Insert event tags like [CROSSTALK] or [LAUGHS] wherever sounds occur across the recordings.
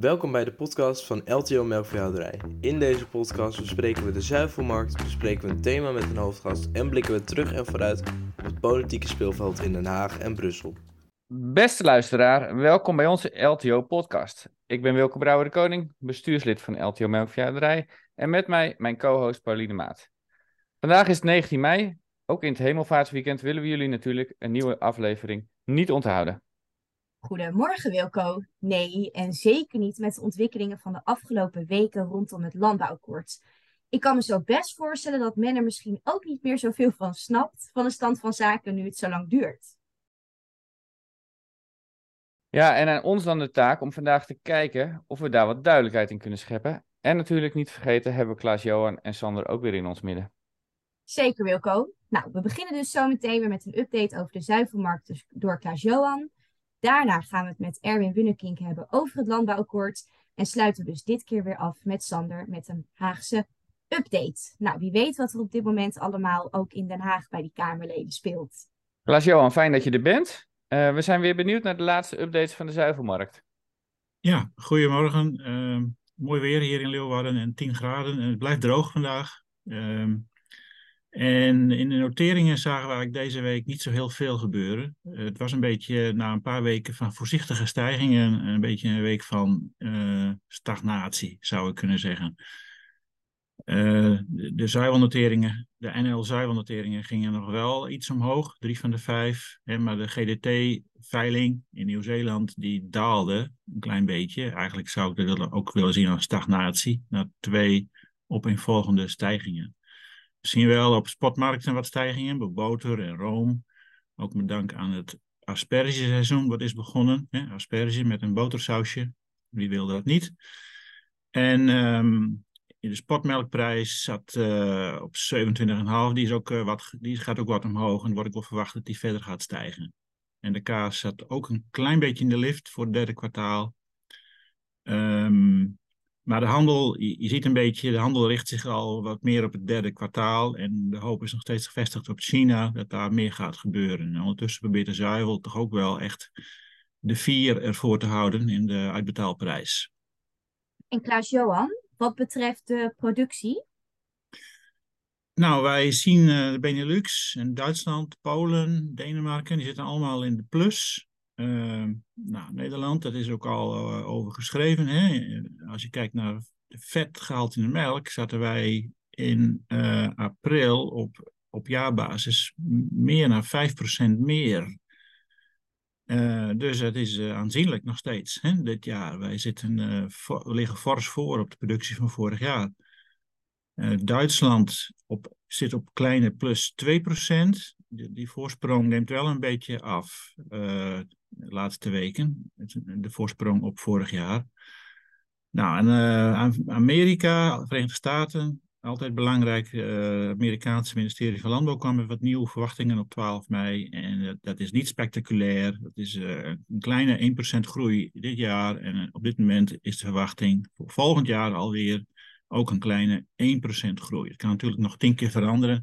Welkom bij de podcast van LTO Melkveehouderij. In deze podcast bespreken we de zuivelmarkt, bespreken we een thema met een hoofdgast en blikken we terug en vooruit op het politieke speelveld in Den Haag en Brussel. Beste luisteraar, welkom bij onze LTO podcast. Ik ben Wilke Brouwer de Koning, bestuurslid van LTO Melkveehouderij en met mij mijn co-host Pauline Maat. Vandaag is het 19 mei. Ook in het hemelvaartsweekend willen we jullie natuurlijk een nieuwe aflevering niet onthouden. Goedemorgen Wilco. Nee, en zeker niet met de ontwikkelingen van de afgelopen weken rondom het landbouwakkoord. Ik kan me zo best voorstellen dat men er misschien ook niet meer zoveel van snapt van de stand van zaken nu het zo lang duurt. Ja, en aan ons dan de taak om vandaag te kijken of we daar wat duidelijkheid in kunnen scheppen. En natuurlijk niet vergeten hebben we Klaas-Johan en Sander ook weer in ons midden. Zeker Wilco. Nou, we beginnen dus zo meteen weer met een update over de zuivelmarkt dus door Klaas-Johan. Daarna gaan we het met Erwin Wunnekink hebben over het landbouwakkoord. En sluiten we dus dit keer weer af met Sander met een Haagse update. Nou, wie weet wat er op dit moment allemaal ook in Den Haag bij die Kamerleden speelt. Klaas-Johan, fijn dat je er bent. Uh, we zijn weer benieuwd naar de laatste updates van de zuivelmarkt. Ja, goedemorgen. Uh, mooi weer hier in Leeuwarden en 10 graden. En het blijft droog vandaag. Uh, en in de noteringen zagen we eigenlijk deze week niet zo heel veel gebeuren. het was een beetje na een paar weken van voorzichtige stijgingen, een beetje een week van uh, stagnatie, zou ik kunnen zeggen. Uh, de, de de NL-zuivelnoteringen gingen nog wel iets omhoog, drie van de vijf. Hè, maar de GDT-veiling in Nieuw-Zeeland, die daalde een klein beetje. Eigenlijk zou ik dat ook willen zien als stagnatie, naar twee opeenvolgende stijgingen. Zien wel op spotmarkten wat stijgingen, bij boter en room. Ook met dank aan het aspergeseizoen wat is begonnen. Hè? Asperge met een botersausje, wie wilde dat niet? En um, de spotmelkprijs zat uh, op 27,5. Die, is ook, uh, wat, die gaat ook wat omhoog en wordt ook wel verwacht dat die verder gaat stijgen. En de kaas zat ook een klein beetje in de lift voor het derde kwartaal. Um, maar de handel, je, ziet een beetje, de handel richt zich al wat meer op het derde kwartaal. En de hoop is nog steeds gevestigd op China, dat daar meer gaat gebeuren. En ondertussen probeert de zuivel toch ook wel echt de vier ervoor te houden in de uitbetaalprijs. En Klaas-Johan, wat betreft de productie? Nou, wij zien uh, de Benelux en Duitsland, Polen, Denemarken, die zitten allemaal in de plus. Uh, nou, Nederland, dat is ook al uh, over geschreven. Hè? Als je kijkt naar vetgehalte in de melk, zaten wij in uh, april op, op jaarbasis meer dan 5% meer. dus dat is aanzienlijk nog steeds hè, dit jaar. Wij zitten, liggen fors voor op de productie van vorig jaar. Duitsland op, zit op kleine plus 2% die, die voorsprong neemt wel een beetje af de laatste weken. De voorsprong op vorig jaar. Nou, en uh, Amerika, Verenigde Staten, altijd belangrijk. Het uh, Amerikaanse ministerie van Landbouw kwam met wat nieuwe verwachtingen op 12 mei. En dat, is niet spectaculair. Dat is uh, een kleine 1% groei dit jaar. En op dit moment is de verwachting voor volgend jaar alweer ook een kleine 1% groei. Het kan natuurlijk nog tien keer veranderen.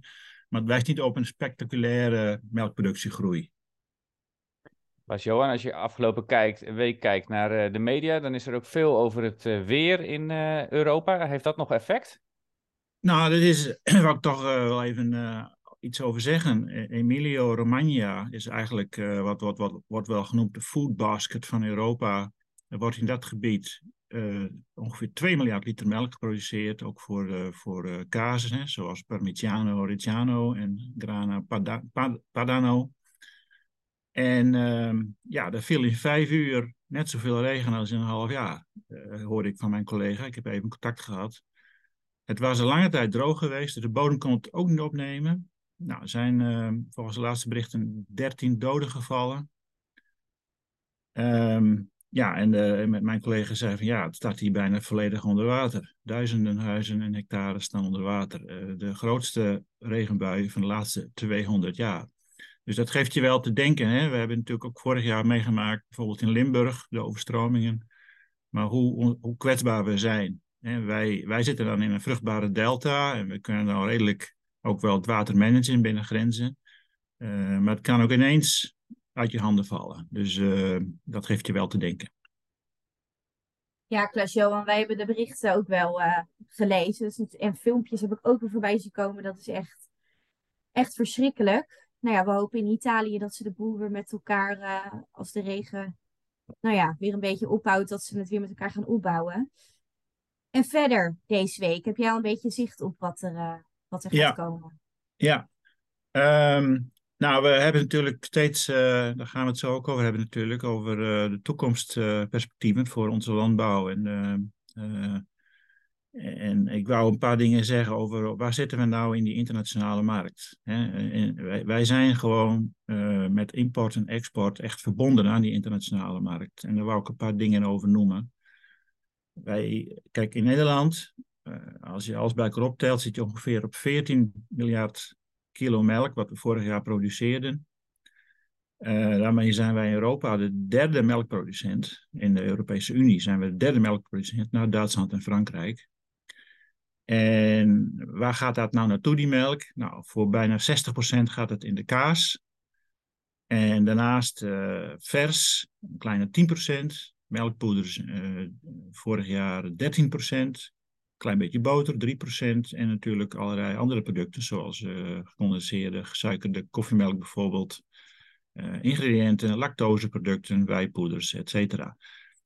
Maar het wijst niet op een spectaculaire melkproductiegroei. Bas Johan, als je afgelopen kijkt, week kijkt naar uh, de media, dan is er ook veel over het uh, weer in uh, Europa. Heeft dat nog effect? Nou, dat is [CLEARS THROAT] waar ik toch wel even iets over zeggen. Emilio Romagna is eigenlijk wat, wat, wat wordt wel genoemd de food basket van Europa. Er wordt in dat gebied ongeveer 2 miljard liter melk geproduceerd, ook voor, voor kazen, zoals Parmigiano Reggiano en Grana Pada Padano. En ehm, ja, daar viel in vijf uur net zoveel regen als in een half jaar, hoorde ik van mijn collega. Ik heb even contact gehad. Het was een lange tijd droog geweest, de bodem kon het ook niet opnemen. Nou, er zijn ehm, volgens de laatste berichten 13 doden gevallen. Um, ja, en uh, met mijn collega zei van ja, het staat hier bijna volledig onder water. Duizenden huizen en hectare staan onder water. Uh, de grootste regenbui van de laatste 200 jaar. Dus dat geeft je wel te denken. Hè? We hebben natuurlijk ook vorig jaar meegemaakt, bijvoorbeeld in Limburg, de overstromingen. Maar hoe, hoe kwetsbaar we zijn. Hè? Wij, wij zitten dan in een vruchtbare delta en we kunnen dan redelijk ook wel het water managen binnen grenzen. Uh, maar het kan ook ineens uit je handen vallen. Dus uh, dat geeft je wel te denken. Ja, Klaas-Johan, wij hebben de berichten ook wel uh, gelezen. Dus, en filmpjes heb ik ook weer voorbij zien komen. Dat is echt, echt verschrikkelijk. Nou ja, we hopen in Italië dat ze de boel weer met elkaar, uh, als de regen nou ja, weer een beetje ophoudt, dat ze het weer met elkaar gaan opbouwen. En verder deze week, heb jij al een beetje zicht op wat er, uh, wat er gaat komen? Ja, um, nou, we hebben natuurlijk steeds, uh, daar gaan we het zo ook over hebben natuurlijk, over de toekomstperspectieven voor onze landbouw. En, en ik wou een paar dingen zeggen over waar zitten we nou in die internationale markt. Wij, zijn gewoon met import en export echt verbonden aan die internationale markt. En daar wou ik een paar dingen over noemen. Wij, kijk, in Nederland, als je alles bij elkaar optelt, zit je ongeveer op 14 miljard kilo melk wat we vorig jaar produceerden. Uh, daarmee zijn wij in Europa de derde melkproducent. In de Europese Unie zijn we de derde melkproducent na Duitsland en Frankrijk. En waar gaat dat nou naartoe, die melk? Nou, voor bijna 60% gaat het in de kaas. En daarnaast uh, vers, een kleine 10%. Melkpoeders uh, vorig jaar 13% klein beetje boter, 3%. En natuurlijk allerlei andere producten, zoals uh, gecondenseerde, gesuikerde koffiemelk bijvoorbeeld. Ingrediënten, lactoseproducten, wijpoeders, et cetera.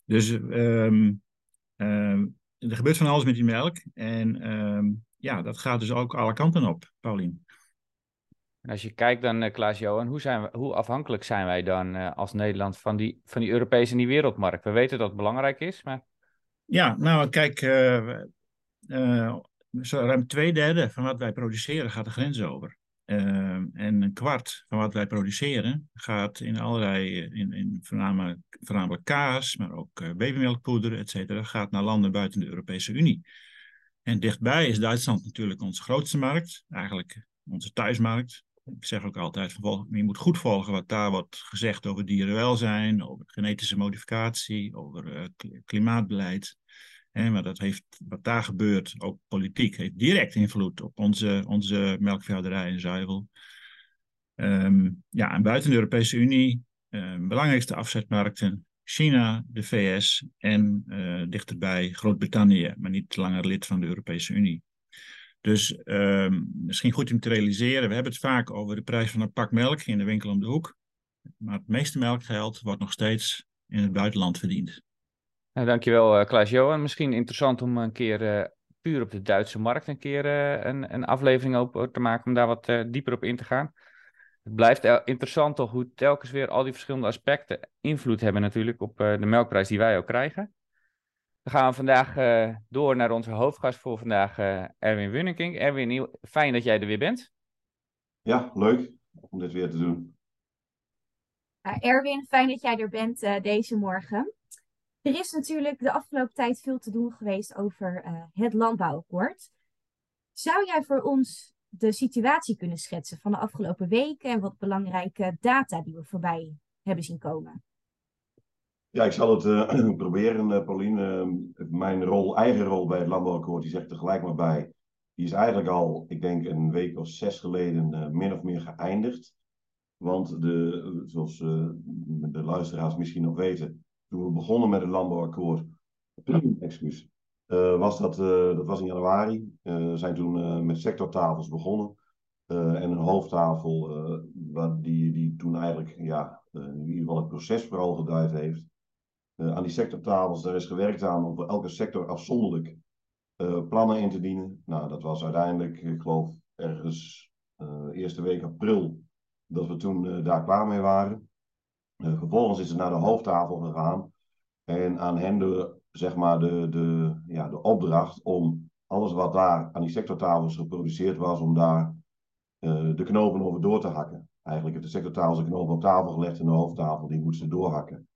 Dus um, um, er gebeurt van alles met die melk. En um, ja, dat gaat dus ook alle kanten op, Paulien. En als je kijkt dan, uh, Klaas-Johan, hoe, zijn we, hoe afhankelijk zijn wij dan uh, als Nederland van die, van die Europese en die wereldmarkt? We weten dat het belangrijk is, maar... Ja, nou kijk, uh, uh, zo ruim twee derde van wat wij produceren gaat de grens over. Uh, en een kwart van wat wij produceren gaat in allerlei, in, in voornamelijk, voornamelijk kaas, maar ook uh, babymelkpoeder, et cetera, gaat naar landen buiten de Europese Unie. En dichtbij is Duitsland natuurlijk onze grootste markt, eigenlijk onze thuismarkt. Ik zeg ook altijd, je moet goed volgen wat daar wordt gezegd over dierenwelzijn, over genetische modificatie, over klimaatbeleid. Maar dat heeft, wat daar gebeurt, ook politiek, heeft direct invloed op onze, onze melkveehouderij in zuivel. Um, ja, en buiten de Europese Unie, um, belangrijkste afzetmarkten, China, de VS en uh, dichterbij Groot-Brittannië, maar niet langer lid van de Europese Unie. Dus um, misschien goed om te realiseren, we hebben het vaak over de prijs van een pak melk in de winkel om de hoek. Maar het meeste melkgeld wordt nog steeds in het buitenland verdiend. Nou, dankjewel uh, Klaas-Johan. Misschien interessant om een keer uh, puur op de Duitse markt een keer uh, een, een, aflevering op te maken om daar wat dieper op in te gaan. Het blijft interessant toch hoe telkens weer al die verschillende aspecten invloed hebben natuurlijk op de melkprijs die wij ook krijgen. Dan gaan we vandaag door naar onze hoofdgast voor vandaag, Erwin Wunneking. Erwin, fijn dat jij er weer bent. Ja, leuk om dit weer te doen. Erwin, fijn dat jij er bent deze morgen. Er is natuurlijk de afgelopen tijd veel te doen geweest over uh, het landbouwakkoord. Zou jij voor ons de situatie kunnen schetsen van de afgelopen weken en wat belangrijke data die we voorbij hebben zien komen? Ja, ik zal het uh, [CLEARS THROAT] proberen, uh, Pauline. mijn rol, eigen rol bij het landbouwakkoord, die zegt tegelijk maar bij. Die is eigenlijk al, ik denk, een week of zes geleden min of meer geëindigd. Want de, zoals de luisteraars misschien nog weten, toen we begonnen met het landbouwakkoord, [CLEARS THROAT] excuus, uh, was dat, uh, dat was in januari. Uh, we zijn toen met sectortafels begonnen. en een hoofdtafel waar die, die toen eigenlijk ja, in ieder geval het proces vooral geduid heeft. aan die sectortafels, daar is gewerkt aan om voor elke sector afzonderlijk plannen in te dienen. Nou, dat was uiteindelijk, ik geloof, ergens eerste week april dat we toen daar klaar mee waren. Uh, vervolgens is het naar de hoofdtafel gegaan en aan hen de, zeg maar de, de, ja, de opdracht om alles wat daar aan die sectortafels geproduceerd was, om daar uh, de knopen over door te hakken. Eigenlijk heeft de sectortafels de knopen op tafel gelegd en de hoofdtafel die moesten ze doorhakken.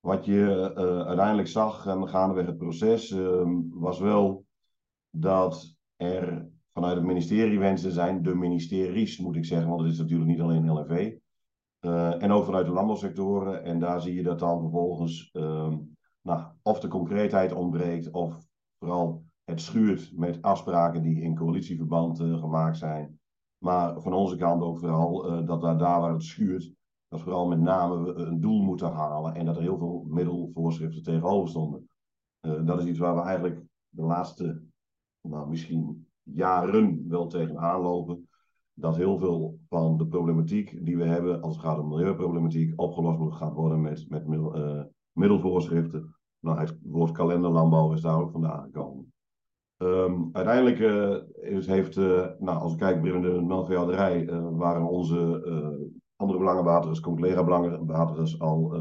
Wat je uh, uiteindelijk zag en gaandeweg het proces ehm, was wel dat er vanuit het ministerie wensen zijn, de ministeries moet ik zeggen, want het is natuurlijk niet alleen LNV, uh, en ook vanuit de landbouwsectoren. En daar zie je dat dan vervolgens um, nou, of de concreetheid ontbreekt, of vooral het schuurt met afspraken die in coalitieverband uh, gemaakt zijn. Maar van onze kant ook vooral uh, dat daar, daar waar het schuurt, dat vooral met name we een doel moeten halen en dat er heel veel middelvoorschriften tegenover stonden. dat is iets waar we eigenlijk de laatste, nou misschien jaren wel tegenaan lopen. Dat heel veel van de problematiek die we hebben als het gaat om milieuproblematiek opgelost moet gaan worden met, met middel, middelvoorschriften. Nou, het woord kalenderlandbouw is daar ook vandaan gekomen. Um, uiteindelijk uh, is, heeft, uh, nou, als ik kijk binnen de melkveehouderij, waren onze andere belangenbehartigers, collega belangenbehartigers al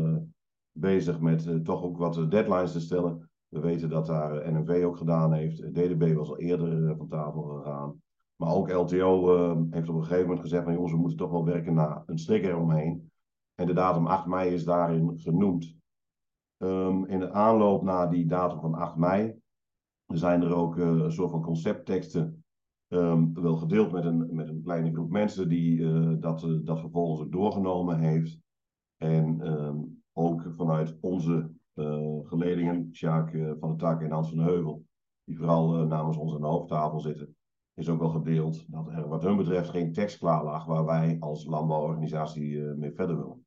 bezig met toch ook wat deadlines te stellen. We weten dat daar NMV ook gedaan heeft. DDB was al eerder van tafel gegaan. Maar ook LTO heeft op een gegeven moment gezegd: van, jongens, we moeten toch wel werken naar een strik eromheen. En de datum 8 mei is daarin genoemd. Um, in de aanloop naar die datum van 8 mei zijn er ook uh, een soort van conceptteksten um, wel gedeeld met een, met een kleine groep mensen die uh, dat, uh, dat vervolgens ook doorgenomen heeft. En ook vanuit onze geledingen, Sjaak van de Tak en Hans van Heuvel, die vooral namens ons aan de hoofdtafel zitten, is ook wel gedeeld dat er wat hun betreft geen tekst klaar lag waar wij als landbouworganisatie mee verder willen.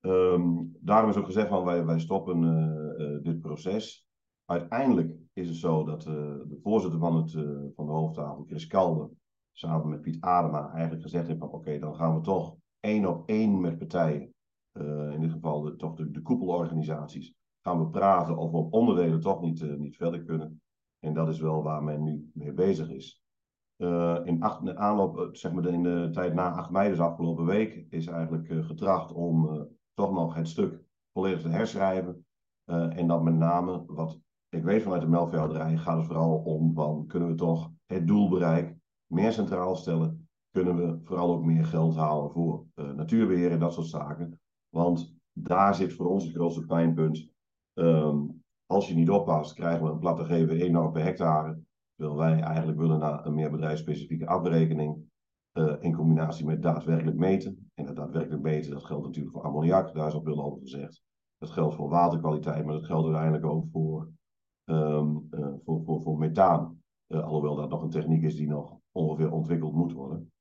Um, daarom is ook gezegd van wij, wij stoppen dit proces. Uiteindelijk is het zo dat de voorzitter van, het, van de hoofdtafel, Chris Kalde, samen met Piet Adema, eigenlijk gezegd heeft van oké, dan gaan we toch één op één met partijen, in dit geval de, toch de, de koepelorganisaties, gaan we praten of we op onderdelen toch niet, niet verder kunnen. En dat is wel waar men nu mee bezig is. In acht, aanloop, zeg maar in de tijd na 8 mei, dus afgelopen week, is eigenlijk getracht om toch nog het stuk volledig te herschrijven. en dat met name wat ik weet vanuit de melkveehouderij gaat het vooral om van kunnen we toch het doelbereik meer centraal stellen. Kunnen we vooral ook meer geld halen voor uh, natuurbeheer en dat soort zaken. Want daar zit voor ons het grootste pijnpunt. Um, als je niet oppast, krijgen we een platte geven 1 euro per hectare. Terwijl wij eigenlijk willen naar een meer bedrijfsspecifieke afrekening. Uh, in combinatie met daadwerkelijk meten. En dat daadwerkelijk meten, dat geldt natuurlijk voor ammoniak, daar is al veel over gezegd. Dat geldt voor waterkwaliteit, maar dat geldt uiteindelijk ook voor um, voor, voor, voor methaan. Uh, alhoewel dat nog een techniek is die nog ongeveer ontwikkeld moet worden.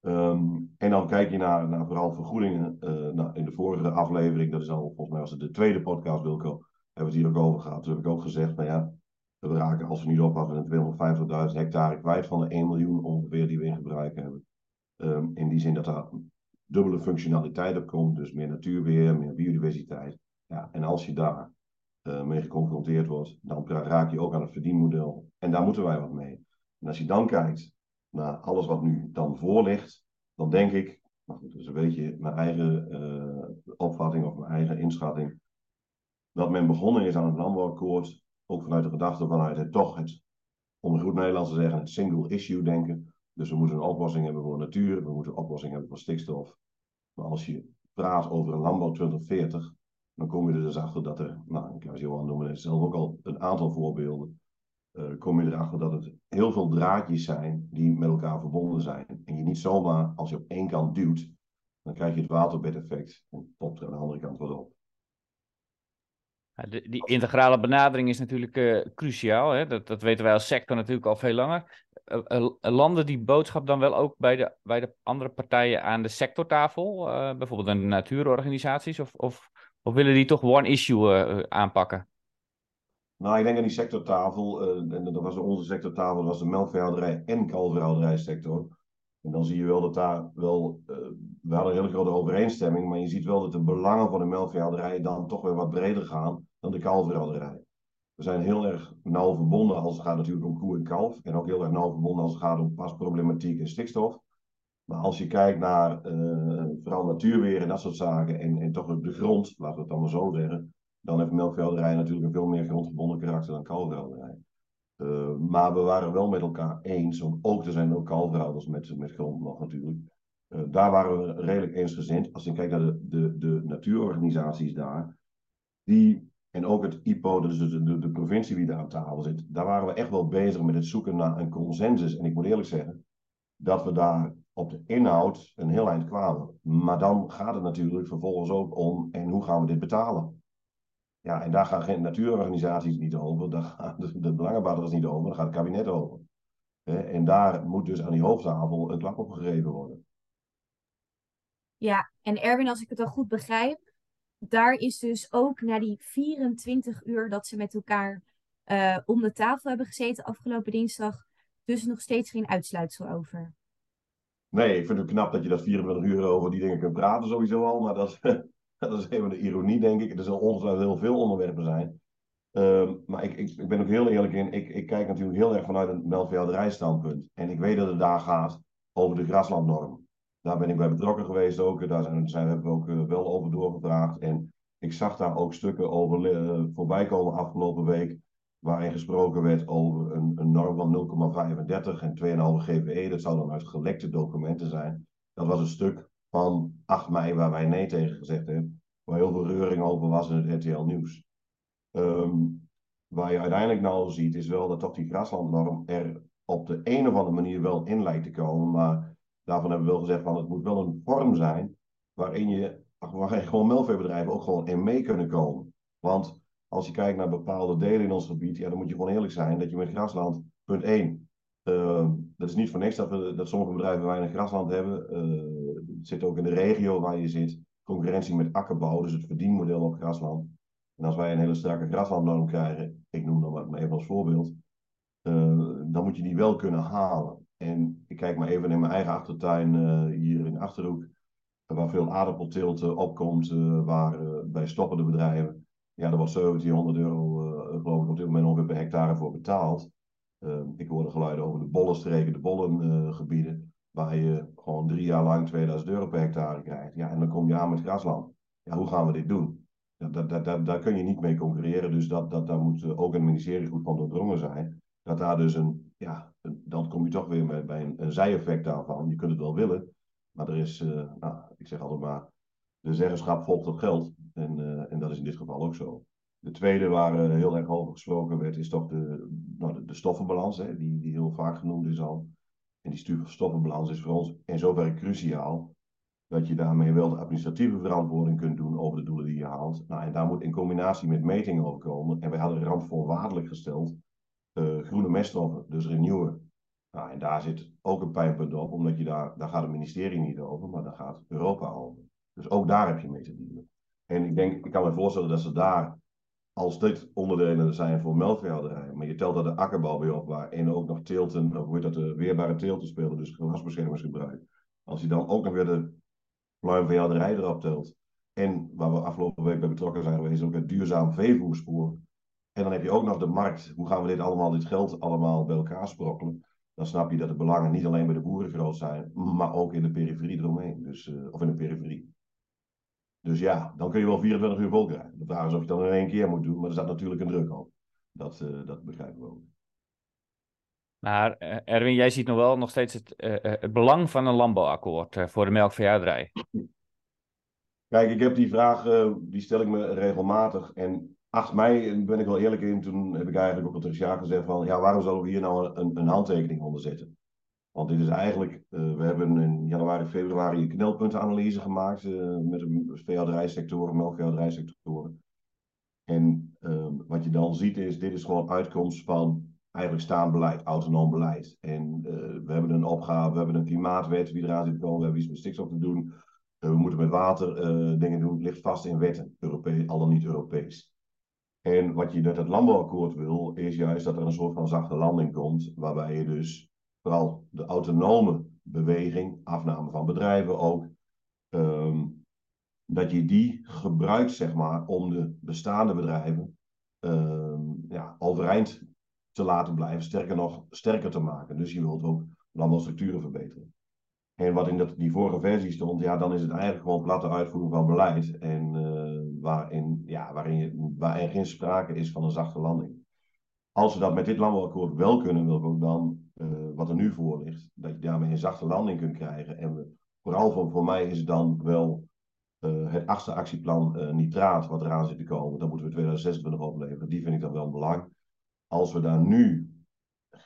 Um, en dan kijk je naar, naar vooral vergoedingen. Nou, in de vorige aflevering, dat is al volgens mij was het de tweede podcast, Wilco, hebben we het hier ook over gehad. Toen heb ik ook gezegd, nou ja, we raken als we niet oppassen 250.000 hectare kwijt van de 1 miljoen ongeveer die we in gebruik hebben. Um, in die zin dat daar dubbele functionaliteit op komt, dus meer natuurbeheer, meer biodiversiteit. Ja, en als je daar uh, mee geconfronteerd wordt, dan raak je ook aan het verdienmodel. En daar moeten wij wat mee. En als je dan kijkt naar alles wat nu dan voor ligt, dan denk ik, goed, dus een beetje mijn eigen uh, opvatting of mijn eigen inschatting, dat men begonnen is aan het landbouwakkoord, ook vanuit de gedachte vanuit het toch het, om het goed Nederlands te zeggen, het single issue denken. Dus we moeten een oplossing hebben voor natuur, we moeten een oplossing hebben voor stikstof. Maar als je praat over een landbouw 2040, dan kom je er dus achter dat er, nou, Johan noemde het zelf ook al een aantal voorbeelden, uh, kom je erachter dat het heel veel draadjes zijn die met elkaar verbonden zijn. En je niet zomaar, als je op één kant duwt, dan krijg je het waterbedeffect en popt er aan de andere kant wat op. Ja, die integrale benadering is natuurlijk uh, cruciaal. Hè? Dat, dat weten wij als sector natuurlijk al veel langer. Uh, landen die boodschap dan wel ook bij de, bij de andere partijen aan de sectortafel? bijvoorbeeld aan de natuurorganisaties? Of, of of willen die toch one issue aanpakken? Nou, ik denk aan die sectortafel, en dat was onze sectortafel, dat was de melkveehouderij en kalverhouderijsector. En dan zie je wel dat daar wel, we hadden een hele grote overeenstemming, maar je ziet wel dat de belangen van de melkveehouderij dan toch weer wat breder gaan dan de kalverhouderij. We zijn heel erg nauw verbonden als het gaat natuurlijk om koe en kalf. En ook heel erg nauw verbonden als het gaat om pasproblematiek en stikstof. Maar als je kijkt naar uh, vooral natuurweer en dat soort zaken en, en toch ook de grond, laten we het maar zo zeggen, dan heeft melkvelderij natuurlijk een veel meer grondgebonden karakter dan kalverhouderij. Uh, maar we waren wel met elkaar eens, want ook er zijn ook kalverhouders met, met grond nog natuurlijk. Uh, daar waren we redelijk eensgezind. Als je kijkt naar de, de, de natuurorganisaties daar, die, en ook het IPO, dus de, provincie die daar aan tafel zit, daar waren we echt wel bezig met het zoeken naar een consensus. En ik moet eerlijk zeggen, dat we daar op de inhoud een heel eind kwamen. Maar dan gaat het natuurlijk vervolgens ook om, en hoe gaan we dit betalen? Ja, en daar gaan geen natuurorganisaties niet over, daar gaan de, de niet over, daar gaat het kabinet over. En daar moet dus aan die hoofdtafel een klap op gegeven worden. Ja, en Erwin, als ik het al goed begrijp, daar is dus ook na die 24 uur dat ze met elkaar uh, om de tafel hebben gezeten afgelopen dinsdag. Dus nog steeds geen uitsluitsel over. Nee, ik vind het knap dat je dat 24 uur over die dingen kunt praten sowieso al. Maar dat, [LAUGHS] dat is even de ironie, denk ik. Er zullen ongetwijfeld heel veel onderwerpen zijn. Uh, maar ik, ik, ik, ben ook heel eerlijk in. Ik, ik kijk natuurlijk heel erg vanuit een melkveehouderijstandpunt. En ik weet dat het daar gaat over de graslandnorm. Daar ben ik bij betrokken geweest ook. Daar zijn, zijn, hebben we ook uh, wel over doorgevraagd. En ik zag daar ook stukken over uh, voorbij komen afgelopen week. Waarin gesproken werd over een, een norm van 0,35 en 2,5 GVE. Dat zou dan uit gelekte documenten zijn. Dat was een stuk van 8 mei waar wij nee tegen gezegd hebben. Waar heel veel reuring over was in het RTL Nieuws. Um, waar je uiteindelijk nou ziet, is wel dat toch die graslandnorm er op de een of andere manier wel in lijkt te komen. Maar daarvan hebben we wel gezegd van het moet wel een vorm zijn waarin je, waarin gewoon melkveebedrijven ook gewoon in mee kunnen komen. Want als je kijkt naar bepaalde delen in ons gebied, ja, dan moet je gewoon eerlijk zijn dat je met grasland, punt 1, uh, dat is niet voor niks dat, we, dat sommige bedrijven weinig grasland hebben. Uh, het zit ook in de regio waar je zit. Concurrentie met akkerbouw, dus het verdienmodel op grasland. En als wij een hele sterke graslandnorm krijgen, ik noem dan maar even als voorbeeld, uh, dan moet je die wel kunnen halen. En ik kijk maar even in mijn eigen achtertuin uh, hier in Achterhoek, waar veel aardappelteelt opkomt, uh, waar bij stoppende bedrijven, ja, er wordt 1700 euro, geloof ik, op dit moment ongeveer per hectare voor betaald. ik hoorde geluiden over de bollenstreken, de bollengebieden, waar je gewoon drie jaar lang 2000 euro per hectare krijgt. Ja, en dan kom je aan met grasland. Ja, hoe gaan we dit doen? Dat, dat, dat, daar kun je niet mee concurreren. Dus dat, dat, daar moet ook een ministerie goed van doordrongen zijn. Dat daar dus een, ja, dan kom je toch weer met, bij een, een zijeffect daarvan. Je kunt het wel willen, maar er is, uh, nou, ik zeg altijd maar, de zeggenschap volgt het geld. En, uh, en dat is in dit geval ook zo. De tweede waar uh, heel erg over gesproken werd, is toch de, nou, de, stoffenbalans, hè, die, die heel vaak genoemd is al. En die stoffenbalans is voor ons in zoverre cruciaal dat je daarmee wel de administratieve verantwoording kunt doen over de doelen die je haalt. Nou, en daar moet in combinatie met metingen over komen. En wij hadden randvoorwaardelijk gesteld groene meststoffen, dus renewen. Nou, en daar zit ook een pijnpunt op, omdat je daar, daar gaat het ministerie niet over, maar daar gaat Europa over. Dus ook daar heb je mee te dealen. En ik denk, ik kan me voorstellen dat ze daar, als dit onderdelen zijn voor melkveehouderijen, maar je telt daar de akkerbouw weer op, waarin ook nog teelten, of hoe dat, de weerbare teelten spelen, dus gewasbeschermingsgebruik. Als je dan ook nog weer de pluimveehouderij erop telt. En waar we afgelopen week bij betrokken zijn geweest, ook het duurzaam veevoerspoor. En dan heb je ook nog de markt. Hoe gaan we dit allemaal, dit geld allemaal bij elkaar sprokkelen? Dan snap je dat de belangen niet alleen bij de boeren groot zijn, maar ook in de periferie eromheen. Dus, uh, of in de periferie. Dus ja, dan kun je wel 24 uur vol krijgen. De vraag is of je dat in één keer moet doen, maar er staat natuurlijk een druk op. Dat, uh, dat begrijpen we ook. Maar uh, Erwin, jij ziet nog wel nog steeds het, uh, het belang van een landbouwakkoord uh, voor de melkveehouderij. Kijk, ik heb die vraag, die stel ik me regelmatig. En 8 mei ben ik wel eerlijk in, toen heb ik eigenlijk ook al tegen jaar gezegd van, ja, waarom zouden we hier nou een, een handtekening onder zetten? Want dit is eigenlijk, we hebben in januari, februari een knelpuntenanalyse gemaakt met de veehouderijsectoren, melkveehouderijsectoren. En wat je dan ziet is, dit is gewoon uitkomst van eigenlijk staand beleid, autonoom beleid. En uh, we hebben een opgave, we hebben een klimaatwet die eraan zit te komen, we hebben iets met stikstof te doen. We moeten met water dingen doen, het ligt vast in wetten, Europees, al dan niet Europees. En wat je met het landbouwakkoord wil, is juist dat er een soort van zachte landing komt, waarbij je dus vooral de autonome beweging, afname van bedrijven ook, um, dat je die gebruikt, zeg maar, om de bestaande bedrijven um, ja, overeind te laten blijven, sterker nog, sterker te maken. Dus je wilt ook landbouwstructuren verbeteren. En wat in dat, die vorige versie stond, ja, dan is het eigenlijk gewoon platte uitvoering van beleid. En uh, waarin, ja, waarin, waarin geen sprake is van een zachte landing. Als we dat met dit landbouwakkoord wel kunnen, wil ik ook dan, uh, wat er nu voor ligt, dat je daarmee een zachte landing kunt krijgen. En vooral voor, voor mij is het dan wel uh, het achtste actieplan nitraat wat eraan zit te komen. Dan moeten we 2026 opleveren. Die vind ik dan wel belangrijk als we daar nu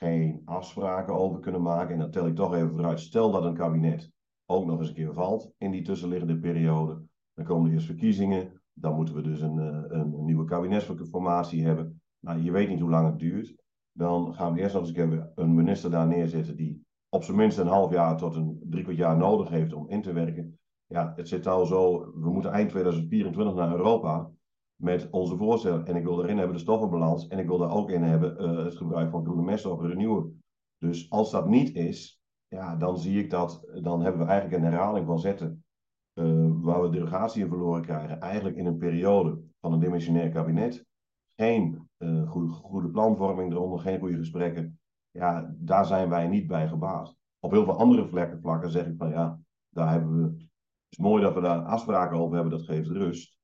geen afspraken over kunnen maken, en dan tel ik toch even vooruit, stel dat een kabinet ook nog eens een keer valt in die tussenliggende periode, dan komen er eerst verkiezingen, dan moeten we dus een, eh, een, nieuwe kabinetsformatie hebben. Nou, je weet niet hoe lang het duurt. Dan gaan we eerst nog eens een keer een minister daar neerzetten die op zijn minst een half jaar tot een drie kwart jaar nodig heeft om in te werken. Ja, het zit al zo, we moeten eind 2024 naar Europa. Met onze voorstellen. En ik wil erin hebben de stoffenbalans en ik wil daar ook in hebben uh, het gebruik van groene meststoffen renewen. Dus als dat niet is, ja, dan zie ik dat, dan hebben we eigenlijk een herhaling van zetten uh, waar we derogatie in verloren krijgen. Eigenlijk in een periode van een dimensionair kabinet. Geen uh, goede, goede planvorming eronder, geen goede gesprekken. Ja, daar zijn wij niet bij gebaat. Op heel veel andere vlakken, vlakken zeg ik van ja, daar hebben we. Het is mooi dat we daar afspraken over hebben, dat geeft rust.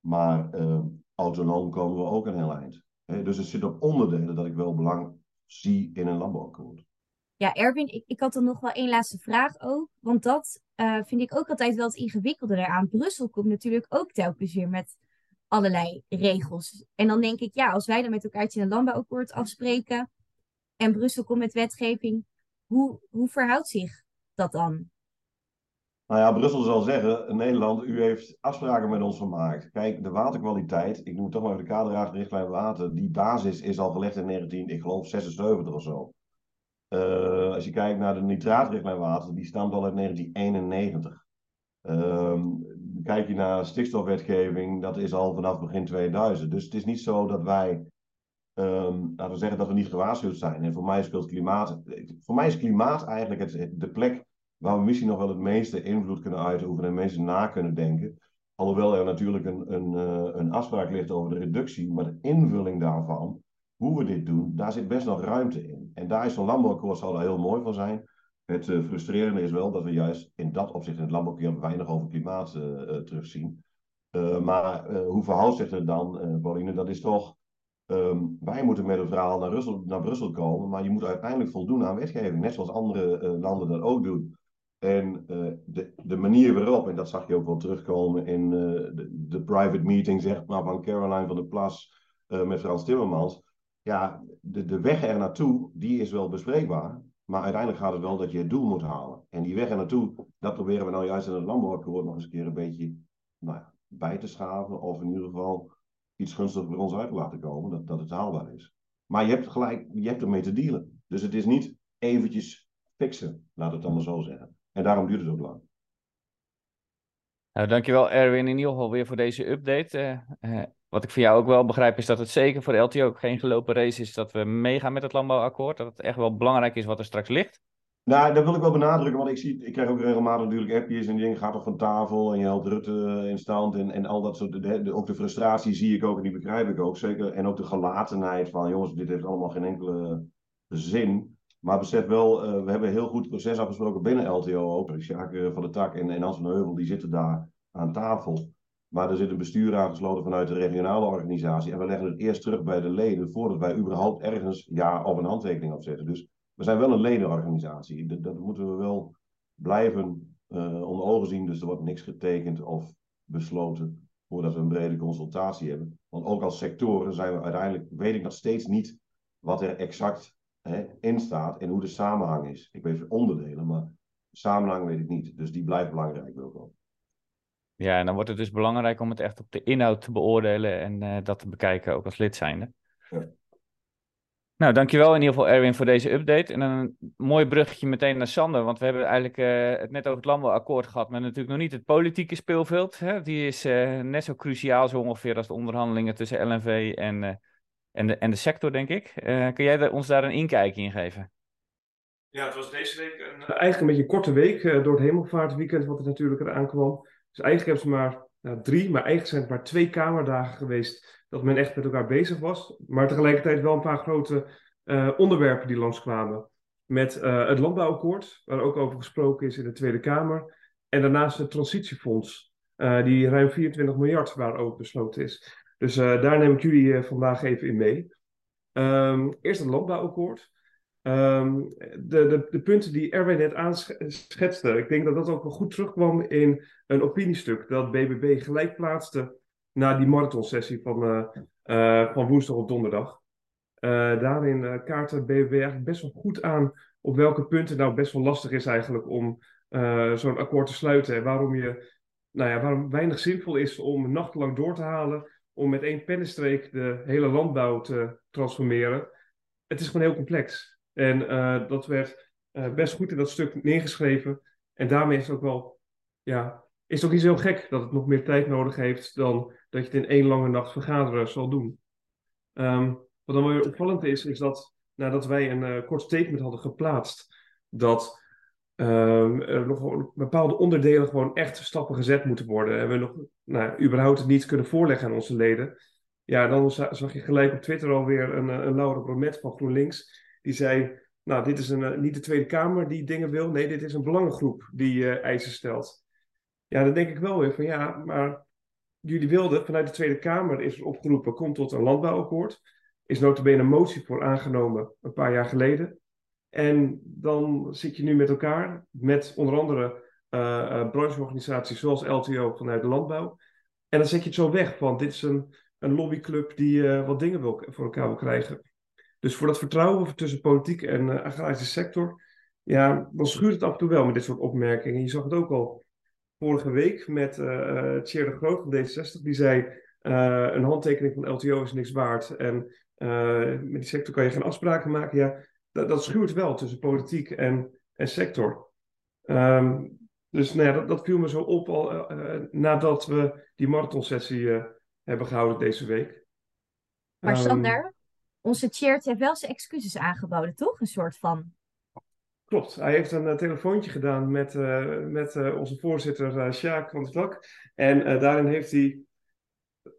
Maar uh, autonoom komen we ook een heel eind. dus het zit op onderdelen dat ik wel belang zie in een landbouwakkoord. Ja, Erwin, ik, ik had dan nog wel één laatste vraag ook. Want dat uh, vind ik ook altijd wel het ingewikkelde eraan. Brussel komt natuurlijk ook telkens weer met allerlei regels. En dan denk ik, ja, als wij dan met elkaar in een landbouwakkoord afspreken en Brussel komt met wetgeving, hoe, hoe verhoudt zich dat dan? Nou ja, Brussel zal zeggen, Nederland, u heeft afspraken met ons gemaakt. Kijk, de waterkwaliteit, ik noem toch maar even de richtlijn water, die basis is al gelegd in 19, ik geloof 76 of zo. Uh, als je kijkt naar de nitraatrichtlijn water, die stamt al uit 1991. Uh, kijk je naar stikstofwetgeving, dat is al vanaf begin 2000. Dus het is niet zo dat wij, um, laten we zeggen, dat we niet gewaarschuwd zijn. En voor mij speelt klimaat, voor mij is klimaat eigenlijk het, de plek waar we misschien nog wel het meeste invloed kunnen uitoefenen en het meeste na kunnen denken. Alhoewel er natuurlijk een, een, uh, een afspraak ligt over de reductie, maar de invulling daarvan, hoe we dit doen, daar zit best nog ruimte in. En daar is zo'n landbouwakkoord zal heel mooi van zijn. Het uh, frustrerende is wel dat we juist in dat opzicht in het landbouwakkoord weinig over klimaat uh, terugzien. maar hoe verhoudt zich het dan, Pauline? Dat is toch Um, wij moeten met een verhaal naar, Brussel, naar Brussel komen, maar je moet uiteindelijk voldoen aan wetgeving, net zoals andere landen dat ook doen. En uh, de, de manier waarop, en dat zag je ook wel terugkomen in uh, de, de, private meeting zeg maar, van Caroline van der Plas met Frans Timmermans. Ja, de, de weg er naartoe, die is wel bespreekbaar. Maar uiteindelijk gaat het wel dat je het doel moet halen. En die weg er naartoe, dat proberen we nou juist in het landbouwakkoord nog eens een keer een beetje nou bij te schaven. Of in ieder geval iets gunstigs voor ons uit te laten komen, dat, dat het haalbaar is. Maar je hebt gelijk, je hebt ermee te dealen. Dus het is niet eventjes fixen, laat het dan maar zo zeggen. En daarom duurt het ook lang. Nou, dankjewel Erwin in ieder geval weer voor deze update. Uh, uh, wat ik van jou ook wel begrijp is dat het zeker voor de LTO ook geen gelopen race is dat we meegaan met het landbouwakkoord. Dat het echt wel belangrijk is wat er straks ligt. Nou, dat wil ik wel benadrukken, want ik, zie, ik krijg ook regelmatig natuurlijk appjes en dingen gaat toch van tafel en je helpt Rutte in stand en, en al dat soort, de, de, ook de frustratie zie ik ook en die begrijp ik ook zeker. En ook de gelatenheid van, jongens, dit heeft allemaal geen enkele zin. Maar besef wel, uh, we hebben een heel goed proces afgesproken binnen LTO ook. Sjaak uh, van de Tak en, en Hans van Heuvel, die zitten daar aan tafel. Maar er zit een bestuur aangesloten vanuit de regionale organisatie. En we leggen het eerst terug bij de leden voordat wij überhaupt ergens ja of een handtekening opzetten. Dus we zijn wel een ledenorganisatie. Dat, dat moeten we wel blijven uh, onder ogen zien. Dus er wordt niks getekend of besloten voordat we een brede consultatie hebben. Want ook als sectoren zijn we uiteindelijk, weet ik nog steeds niet wat er exact hè, in staat en hoe de samenhang is. Ik weet onderdelen, maar de samenhang weet ik niet. Dus die blijft belangrijk, wel. Ja, en dan wordt het dus belangrijk om het echt op de inhoud te beoordelen en uh, dat te bekijken, ook als lid zijnde. Ja. Nou, dankjewel in ieder geval Erwin voor deze update. En een mooi bruggetje meteen naar Sander, want we hebben eigenlijk uh, het net over het landbouwakkoord gehad, maar natuurlijk nog niet het politieke speelveld. Hè? Die is uh, net zo cruciaal zo ongeveer als de onderhandelingen tussen LNV en, en, de, en de sector, denk ik. kun jij ons daar een inkijkje in geven? Ja, het was deze week een, eigenlijk een beetje een korte week door het hemelvaartweekend, wat er natuurlijk eraan kwam. Dus eigenlijk hebben ze maar nou, drie, maar eigenlijk zijn het maar twee kamerdagen geweest dat men echt met elkaar bezig was. Maar tegelijkertijd wel een paar grote uh, onderwerpen die langskwamen. Met uh, het landbouwakkoord, waar ook over gesproken is in de Tweede Kamer. En daarnaast het transitiefonds, uh, die ruim 24 miljard waarover besloten is. Dus daar neem ik jullie vandaag even in mee. Um, eerst het landbouwakkoord. Um, de, de, de, punten die Erwin net aanschetste, ik denk dat dat ook wel goed terugkwam in een opiniestuk dat BBB gelijk plaatste na die marathonsessie van, uh, van woensdag op donderdag. Daarin kaarten BBB eigenlijk best wel goed aan op welke punten nou best wel lastig is eigenlijk om zo'n akkoord te sluiten. En waarom, je, nou ja, waarom weinig zinvol is om nachtenlang door te halen om met één pennenstreek de hele landbouw te transformeren. Het is gewoon heel complex. En dat werd best goed in dat stuk neergeschreven. En daarmee is het ook wel ja, is het ook niet zo gek dat het nog meer tijd nodig heeft dan dat je het in één lange nacht vergaderen zal doen. Ehm, wat dan weer opvallend is, is dat nadat wij een uh, kort statement hadden geplaatst, dat um, er nog bepaalde onderdelen gewoon echt stappen gezet moeten worden. En we nog nou, überhaupt het niet kunnen voorleggen aan onze leden. Ja, dan zag je gelijk op Twitter alweer een, een Laura Bromet van GroenLinks. Die zei, nou, dit is een, eh, niet de Tweede Kamer die dingen wil. Nee, dit is een belangengroep die uh, eisen stelt. Ja, dan denk ik wel weer van ja, maar jullie wilden, vanuit de Tweede Kamer is er opgeroepen, komt tot een landbouwakkoord. Is notabene een motie voor aangenomen een paar jaar geleden. En dan zit je nu met elkaar, met onder andere uh, brancheorganisaties zoals LTO vanuit de landbouw. En dan zet je het zo weg van dit is een, een lobbyclub die uh, wat dingen wil, voor elkaar wil krijgen. Dus voor dat vertrouwen tussen politiek en uh, agrarische sector, ja, dan schuurt het af en toe wel met dit soort opmerkingen. Je zag het ook al vorige week met uh, Thierry de Groot van D66, die zei een handtekening van LTO is niks waard en met die sector kan je geen afspraken maken. Ja, dat, dat schuurt wel tussen politiek en, en sector. Um, dus nou ja, dat, dat, viel me zo op al uh, nadat we die marathonsessie uh, hebben gehouden deze week. Maar um, Sander, onze Cheert heeft wel zijn excuses aangeboden, toch? Een soort van. Klopt, hij heeft een uh, telefoontje gedaan met, met onze voorzitter Sjaak van de Vlak. En daarin heeft hij,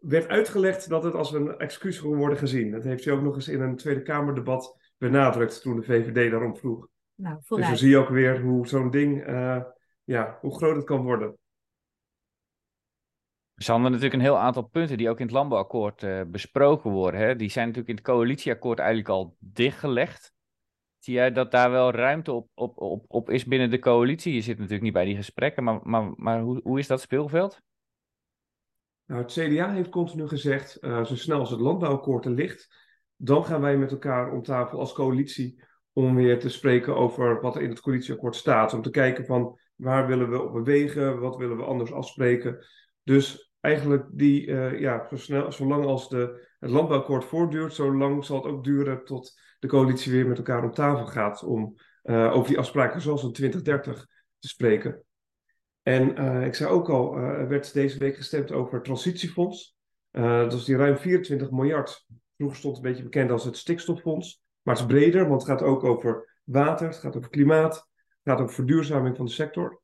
werd uitgelegd dat het als een excuus kon worden gezien. Dat heeft hij ook nog eens in een Tweede Kamerdebat benadrukt toen de VVD daarom vroeg. Nou, dus dan zie je ook weer hoe zo'n ding, uh, ja, hoe groot het kan worden. Sander, natuurlijk een heel aantal punten die ook in het landbouwakkoord uh, besproken worden. Hè? Die zijn natuurlijk in het coalitieakkoord eigenlijk al dichtgelegd. Zie jij dat daar wel ruimte op, op, op, op is binnen de coalitie? Je zit natuurlijk niet bij die gesprekken, maar, maar, maar hoe, hoe is dat speelveld? Nou, het CDA heeft continu gezegd, uh, zo snel als het landbouwakkoord er ligt, dan gaan wij met elkaar om tafel als coalitie om weer te spreken over wat er in het coalitieakkoord staat. Om te kijken van waar willen we op bewegen, wat willen we anders afspreken. Dus eigenlijk die, uh, ja, zo snel, zolang als de, het landbouwakkoord voortduurt, zolang zal het ook duren tot de coalitie weer met elkaar om tafel gaat om uh, over die afspraken zoals in 2030 te spreken. En uh, ik zei ook al, er werd deze week gestemd over het transitiefonds. dat is die ruim 24 miljard Vroeger stond een beetje bekend als het stikstoffonds. Maar het is breder, want het gaat ook over water, het gaat over klimaat, het gaat over verduurzaming van de sector.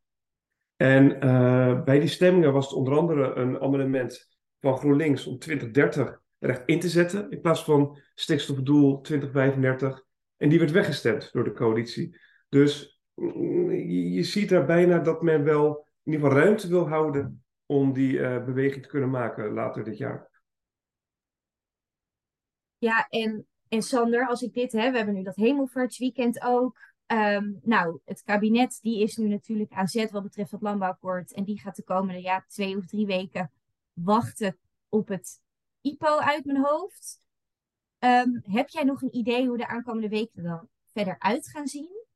En uh, bij die stemmingen was het onder andere een amendement van GroenLinks om 2030 er echt in te zetten, in plaats van stikstofdoel 2035. En die werd weggestemd door de coalitie. Dus mm, je, ziet daar bijna dat men wel in ieder geval ruimte wil houden om die uh, beweging te kunnen maken later dit jaar. Ja, en, en Sander, als ik dit heb, we hebben nu dat hemelvaartsweekend ook. Um, nou, het kabinet die is nu natuurlijk aan zet wat betreft het landbouwakkoord. En die gaat de komende ja, twee of drie weken wachten op het IPO uit mijn hoofd. Um, heb jij nog een idee hoe de aankomende weken dan verder uit gaan zien?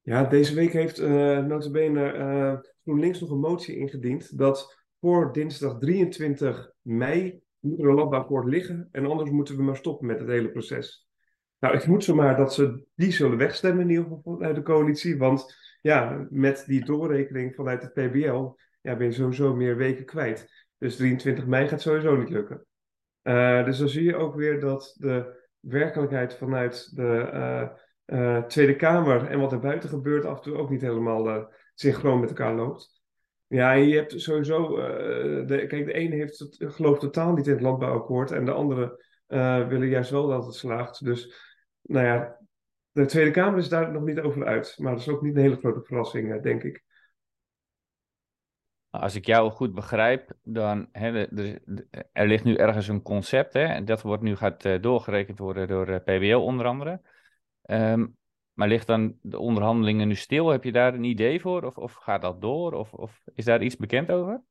Ja, deze week heeft uh, notabene uh, GroenLinks nog een motie ingediend dat voor dinsdag 23 mei moet er een landbouwakkoord liggen en anders moeten we maar stoppen met het hele proces. Nou, ik moet zomaar dat ze die zullen wegstemmen in ieder geval vanuit de coalitie, want ja, met die doorrekening vanuit het PBL ja, ben je sowieso meer weken kwijt. Dus 23 mei gaat sowieso niet lukken. Uh, dus dan zie je ook weer dat de werkelijkheid vanuit de uh, uh, Tweede Kamer en wat er buiten gebeurt af en toe ook niet helemaal synchroon met elkaar loopt. Ja, je hebt sowieso. Uh, de, kijk, de ene heeft het geloof totaal niet in het landbouwakkoord. En de andere uh, willen juist wel dat het slaagt. Dus, nou ja, de Tweede Kamer is daar nog niet over uit. Maar dat is ook niet een hele grote verrassing, uh, denk ik. Als ik jou goed begrijp, dan hè, er, er ligt nu ergens een concept. Hè, en dat wordt nu gaat doorgerekend worden door PBL onder andere. Um, maar ligt dan de onderhandelingen nu stil? Heb je daar een idee voor? Of, of gaat dat door? Of, of is daar iets bekend over?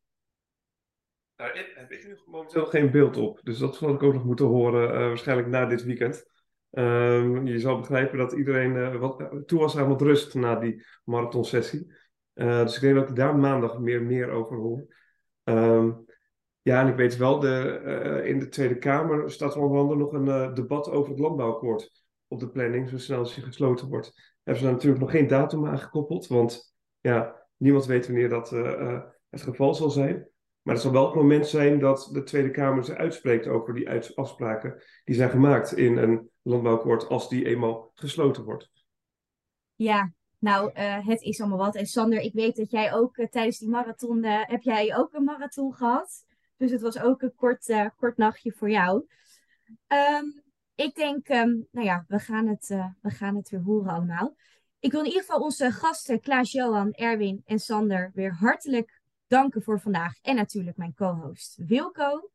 Daar heb ik nu momenteel geen beeld op. Dus dat zal ik ook nog moeten horen, uh, waarschijnlijk na dit weekend. Um, je zal begrijpen dat iedereen uh, wat, toe was aan wat rust na die marathonsessie. Uh, dus ik denk dat ik daar maandag meer, meer over hoor. Um, ja, en ik weet wel, de, in de Tweede Kamer staat onder andere nog een debat over het landbouwakkoord op de planning, zo snel als die gesloten wordt. Hebben ze natuurlijk nog geen datum aangekoppeld, want ja, Niemand weet wanneer dat het geval zal zijn. Maar het zal wel het moment zijn dat de Tweede Kamer zich uitspreekt over die afspraken die zijn gemaakt in een landbouwakkoord als die eenmaal gesloten wordt. Ja, nou, uh, het is allemaal wat. En Sander, ik weet dat jij ook tijdens die marathon, uh, heb jij ook een marathon gehad. Dus het was ook een kort, kort nachtje voor jou. Um, ik denk, um, nou ja, we gaan, het, we gaan het weer horen allemaal. Ik wil in ieder geval onze gasten Klaas-Johan, Erwin en Sander weer hartelijk danken voor vandaag. En natuurlijk mijn co-host Wilco.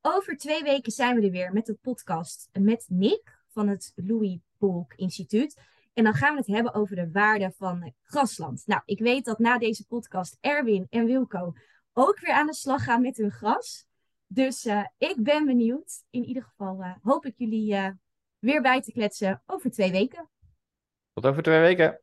Over twee weken zijn we er weer met de podcast met Nick van het Louis Polk Instituut. En dan gaan we het hebben over de waarde van grasland. Nou, ik weet dat na deze podcast Erwin en Wilco ook weer aan de slag gaan met hun gras. Dus uh, ik ben benieuwd. In ieder geval uh, hoop ik jullie uh, weer bij te kletsen over twee weken. Tot over twee weken.